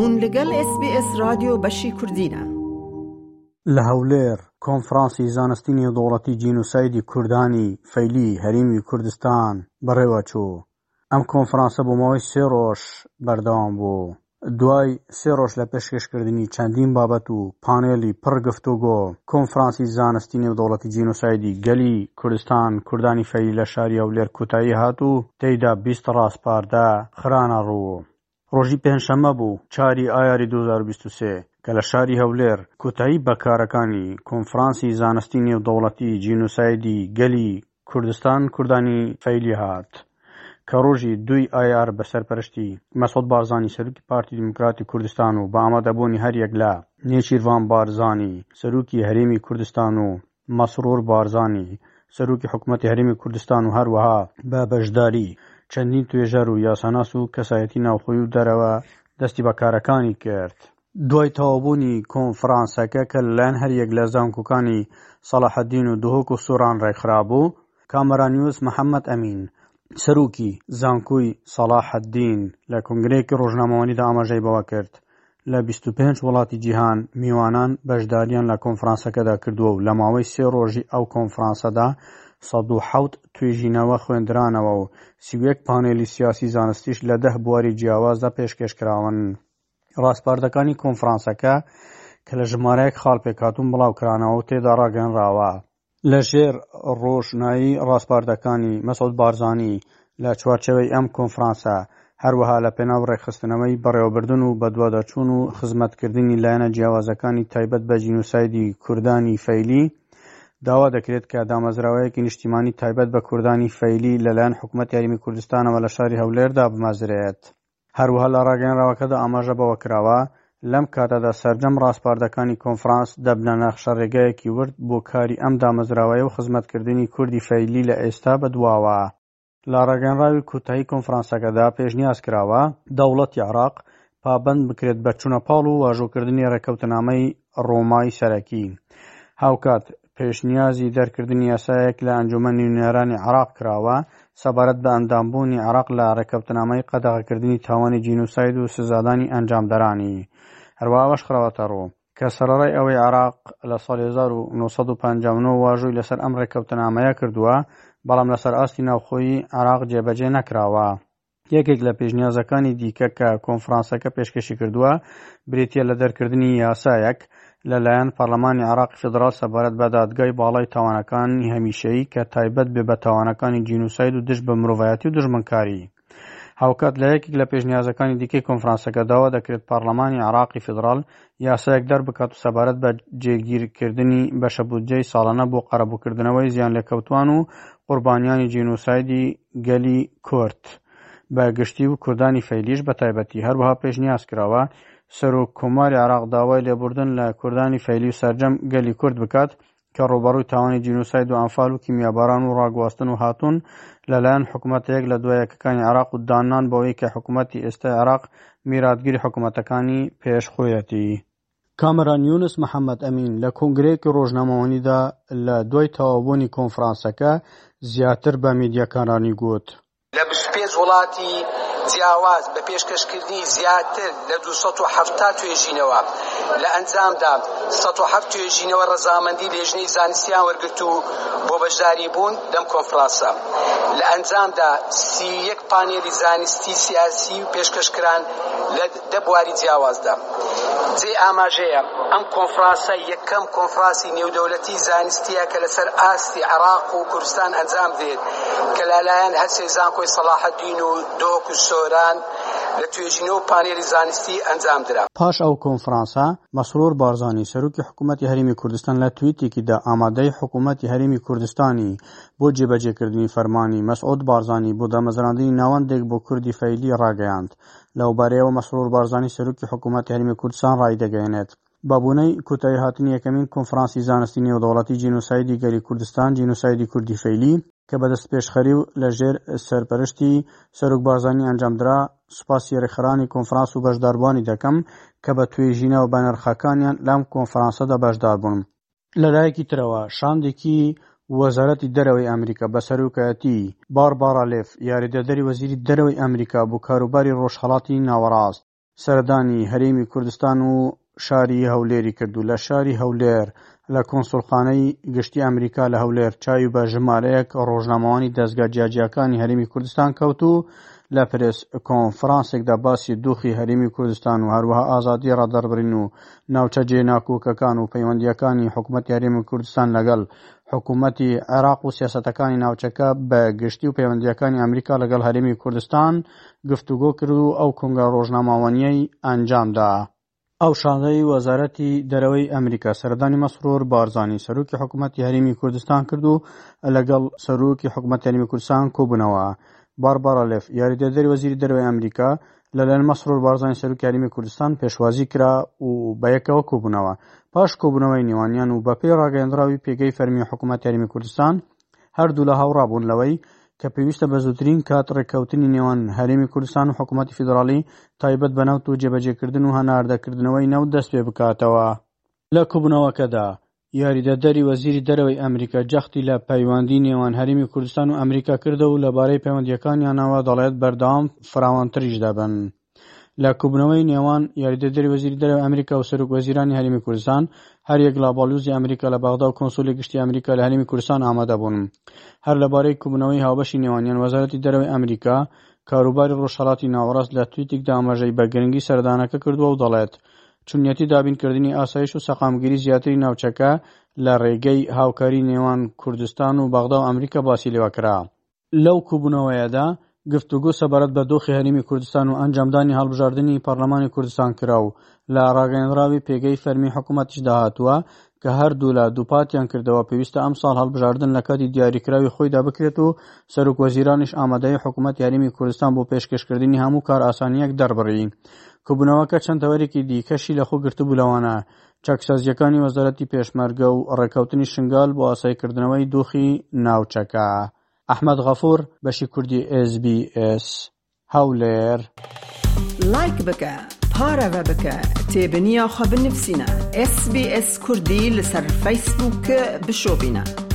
هون لەگەڵ SسBS رادیۆ بەشی کوردینە لە هەولێر کۆنفرانسی زانستی نێودوڵەتی جینوسایدی کوردانی فەیلی هەریمی کوردستان بەڕێوەچوو ئەم کۆنفرانسە بۆمەوەی سێ ڕۆژ بەردەوام بوو دوای سێ ڕۆژ لە پێشکەشکردنی چەندین بابەت و پانێلی پڕگفتوگۆ کۆنفرانسی زانستی نێودوڵەتی جینوسایدی گەلی کوردستان کوردانی فەیلی لە شاری هەولێر کوتایی هاتوو تێیدا بیست ڕاستپاردا خرانە ڕوو ڕۆژی پێنجشەمە بوو چاری ئایاری 2023 کە لە شاری هەولێر کۆتایی بەکارەکانی کۆنفرانسی زانستی نێودەوڵەتی جینوسایدی گەلی کوردستان کوردانی فەیلی هات کە ڕۆژی دوی ئایار بەسەرپەرشتی مەسۆد بارزانانی سەرکی پارتی دموکراتی کوردستان و بە ئامادەبوونی هەریەک لە نێچیروان بارزانانی سەرروکی هەرێمی کوردستان و مەسرۆر بارزانانی سەرروکی حکوومەتتی هەرمی کوردستان و هەروەها بە بەشداری چەندین توێژەر و یاساناس و کەسایەتی ناوخۆی و دەرەوە دەستی بەکارەکانی کرد. دوای تەوابوونی کۆنفرانسەکە کە لەلایەن هەریەک لە زانکوکانی سەلاحەدین و دهۆک و سوران ڕێکخرابوو کامەرانیوس محەممەد ئەمین سەرروکی زانکۆی سەلاحەدین لە کنگرێکی ڕۆژنامەوەنیدا ئاماژەی بەوە کرد لە 25 وڵاتی جیهان میوانان بەشداریان لە کۆنفرانسەکەدا کردووە و لە ماوەی سێ ڕۆژی ئەو کۆنفرانسەدا سەد و حەوت توێژینەوە خوێندرانەوە و سیوەک پانێلی سیاسی زانستیش لە دەه بواری جیاوازدا پێشکەشکراون ڕاستپاردەکانی کۆنفرانسەکە کە لە ژمارەیەک خاڵپێکاتون بڵاوکرانەوە و تێدا ڕاگەنراوە لە ژێر ڕۆژنایی ڕاستپاردەکانی مەسەود بارزانانی لە چوارچەوەی ئەم کۆنفرانسە هەروەها لە پێناو ڕێکخستنەوەی بەڕێوەبردن و بەدوادەچوون و خزمەتکردنی لایەنە جیاوازەکانی تایبەت بە جینوسایدی کوردانی فەیلی داوا دەکرێت کە دامەزراوەیەکی نیشتیمانی تایبەت بە کوردانی فەیلی لەلایەن حکوومەت یاریمی کوردستانەوە لە شاری هەولێردا بمازرێت هەروەها لە ڕاگەنراوەکەدا ئاماژە بەوە کراوە لەم کاتەدا سرجەم ڕاستپاردەکانی کۆنفرانس دەبنە نەخشە ڕێگایەکی ورد بۆ کاری ئەم دامەزراوەیە و خزمەتکردنی کوردی فەیلی لە ئێستا بەدواوە لە ڕاگەنراوی کوتایی کۆنفرانسەکەدا پێشنیاز کراوە دەوڵەتی عراق پابند بکرێت بە چونەپاڵ و واژۆکردنی ڕێکەوتنامەی ڕۆمای سەرەکی هاوکات پێشنیازی دەرکردنی یاسایەک لە ئەنجومەنی نوێنەرانی عراق کراوە سەبارەت بە ئەندامبوونی عراق لە ڕێکەوتنامەی قەدەغەکردنی تاوانی جینوساید و سزادانی ئەنجامدەرانی هەروەوەش خڕەوەتە ڕوو کە سەرڕای ئەوەی عراق لە ساڵ 1950 واژووی لەسەر ئەم ڕێکەوتنامەیە کردووە بەڵام لەسەر ئاستی ناوخۆی عراق جێبەجێ نەکراوە. یەکێک لە پێشنیازەکانی دیکە کە کۆنفرانسەکە پێشکەشی کردووە بریتە لە دەرکردنی یاسایەک لەلایەن پەرلەمانی عراقی فدرال سەبارەت بە دادگای باڵای تاوانەکانی هەمیشەیی کە تایبەت بێ بە تاوانەکانی جینوساید و دشت بە مرۆڤایەتی و دژمنکاری هاوکات لە یەکێک لە پێشنیازەکانی دیکەی کۆنفرانسەکە داوا دەکرێت پەرلەمانی عراقی فدرال یاسایەک دەربکات و سەبارەت بە جێگیرکردنی بەشەبودجەی ساڵانە بۆ قەرەبووکردنەوەی زیان لێکەوتوان و قوربانیانی جینوسایدی گەلی کورت. بەگشتی و کوردانی فەیلیش بە تایبەتی هەروەها پێشنیاز کراوە سەرۆک کۆماری عراق داوای لێبوردن لە کوردانی فەیلی و سرجەم گەلی کورد بکات کە ڕۆبەڕووی تاوانی جینوساید و ئەنفال و کیمیاباران و ڕاگواستن و هاتوون لەلایەن حکوومەتەیەک لە دوایەکەکانی عراق و دانان بەوەی کە حکوومەتتی ئێستا عراق میراتگیری حکوومەتەکانی پێشخۆیەتی. کامران یونس محەممەد ئەمین لە کنگرێکی ڕۆژنامەوەنیدا لە دوای تەوابوونی کۆنفرانسەکە زیاتر بە میدیەکانانی گوت. لە پێ وڵاتی جیاواز بە پێشکەشکردنی زیاتر لە 1970 توێژینەوە لە ئەنجامدا 1970 توێژینەوە ڕزامەندی لێژنەی زانستیان وەرگرت و بۆ بەشداری بوون دەم کۆفرانسە لە ئەنجامدا سی یەک پانێری زانستی سیاسی و پێشکەشکران لە دەبواری جیاوازدا جێ ئاماژەیە ئەم کۆنفرانسە یەکەم کۆنفراسی نێودەوڵەتی زانستیە کە لەسەر ئاستی عراق و کوردستان ئەنجام دێت کە لالایەن هەر سێزان کۆی سەلاحەدین و دۆک و سۆران و لە توێژینەوە پانێری زانستی ئەنجام درا پاش ئەو کۆنفرانسا مەسرور بارزانانی سەرروکی حکوومەتتی هەرمی کوردستان لە توییتێکیدا ئامادەی حکوومەتتی هەرمی کوردستانی بۆ جێبەجێکردنی فەرمانی مەسعود بارزانانی بۆ دامەزراندنی ناوەندێک بۆ کوردی فەیلی ڕاگەیاند لەوبارەیەوە مەسرور بارزانانی سەرروکی حکوومەتتی هەرمی کوردستان ڕای دەگەێنێت بابوونەی کوتای هاتنی یەکەمین کۆنفرانسی زانستی نێودەوڵەتی جینوسایدی گەری کوردستان جینوسایدی کوردی فەیلی کە بە دەستپێشخەری و لەژێر سەرپەرشتی سەرک بارزانانی ئەنجامدرا سوپاسی ڕێکخرانی کۆنفرانس و بەشداربووانی دەکەم کە بە توێژینە و بەنرخەکانیان لەم کۆنفرانسەدا بەشدار بوون لەلایەکی ترەوە شاندێکی وەزارەتی دەرەوەی ئەمریکا بە سەرکایەتی باربارالێف یاریدەدەری وەزیری دەرەوەی ئەمریکا بوو کاروباری ڕۆژهڵاتی ناوەڕاست سەردانی هەرێمی کوردستان و شاری هەولێری کردو لە شاری هەولێر لە کۆنسڵخانەی گشتی ئەمریکا لە هەولێر چاوی بە ژمارەیەک ڕۆژنامەوانی دەستگا جیاجیەکانی هەرمی کوردستان کەوت و لە پرس کۆنفرانسێکدا باسی دۆخی هەرمی کوردستان و هەروەها ئازادی ڕدەربرین و ناوچە جێناکۆکەکان و پەیوەندیەکانی حکوومەت یاریمی کوردستان لەگەڵ حکوومەتی عێراق و سیاسەتەکانی ناوچەکە بە گشتی و پەیوەندیەکانی ئەمریکا لەگەڵ هەرمی کوردستان گفتوگۆ کرد و ئەو کنگە ڕۆژناماوەنیەی ئەنجامدا. ئەوشاندەی وەزارەتی دەرەوەی ئەمریکا سەردانی مەسرور بارزانانی سەرروکی حکوومەتی هەرمی کوردستان کرد و لەگەڵ سەرروکی حکوومەت هەرمی کوردستان کۆبوونەوە باربارالف یاریدەدەری وەزیری دەروی ئەمریکا لەلەن مەسرور بارزانانی سەرروکی هەرمی کوردستان پێشوازی کرا و بەیەکەوە کۆبوونەوە پاش کۆبوونەوەی نیوانیان و بەپی ڕاگەندراوی پێگەی فەرمی حکوومەت هەرمی کوردستان هەردوو لە هاوڕابوون لەوەی کە پێویستە بە زووترین کات ڕێککەوتنی نێوان هەرێمی کوردستان و حکوومەتتی فیدراالی تایبەت بەناوت و جێبەجێکردن و هەناردەکردنەوەی نەو دەست پێ بکاتەوە لە کوبنەوەکەدا یاریدەدەری وەزیری دەرەوەی ئەمریکا جەختی لە پەیوەندی نێوان هەرمی کوردستان و ئەمریکا کردە و لەبارەی پەیوەندیەکانیانەوە دەڵێت بەردام فراوانتریش دەبن. لە کوبنەوەی نێوان یاریدەدەری وەزیری دەرەوە ئەمریکا و سەرک وەزیرانی هەرمی کوردستان هەر یەک لابالوزی ئەمریکا لە باغدا و کۆنسولی گشتی ئەمریکا لە هەرمی کوردستان ئامادەبوون هەر لەبارەی کوبنەوەی هاوبەشی نێوانیان وەزارەتی دەرەوەی ئەمریکا کاروباری ڕۆژهڵاتی ناوەڕاست لە تویتێکدا ئاماژەی بە گرنگی سەردانەکە کردووە و دەڵێت چونەتی دابینکردنی ئاسایش و سەقامگیری زیاتری ناوچەکە لە ڕێگەی هاوکاری نێوان کوردستان و بەغدا و ئەمریکا باسی لێوەکرا لەو کوبوونەوەیەدا گفتوگو سەبارەت بە دۆخی هەرمی کوردستان و ئەنجامدانی هەڵبژاردننی پەرلەمانی کوردستان کرا و لە ڕاگەنراوی پێگەی فەرمی حکوومەتیش داهاتووە کە هەردوو لە دووپاتیان کردەوە پێویستە ئەم ساڵ هەڵبژاردن لە کاتی دیاریکراوی خۆیدا بکرێت و سەرک وەزیرانش ئامادەی حکوومەت یاریمی کوردستان بۆ پێشکەشکردنی هەموو کار ئاسانیەک دەربڕی کوبنەوەکە چەند تەوەرێکی دیکەشی لە خۆ گرتبوو لەوانە چەکسازیەکانی وەزارەتی پێشمەرگە و ڕێکەوتنی شنگال بۆ ئاسایکردنەوەی دۆخی ناوچەکە. احمد غفور ئەحمەد غەفور بەشی کوردی SسBS هەولێر لایک بکە پارەوە بکە تێبنیاخوا بنووسینە SسBS كردي لەسەر فيسبوك بشۆبینە.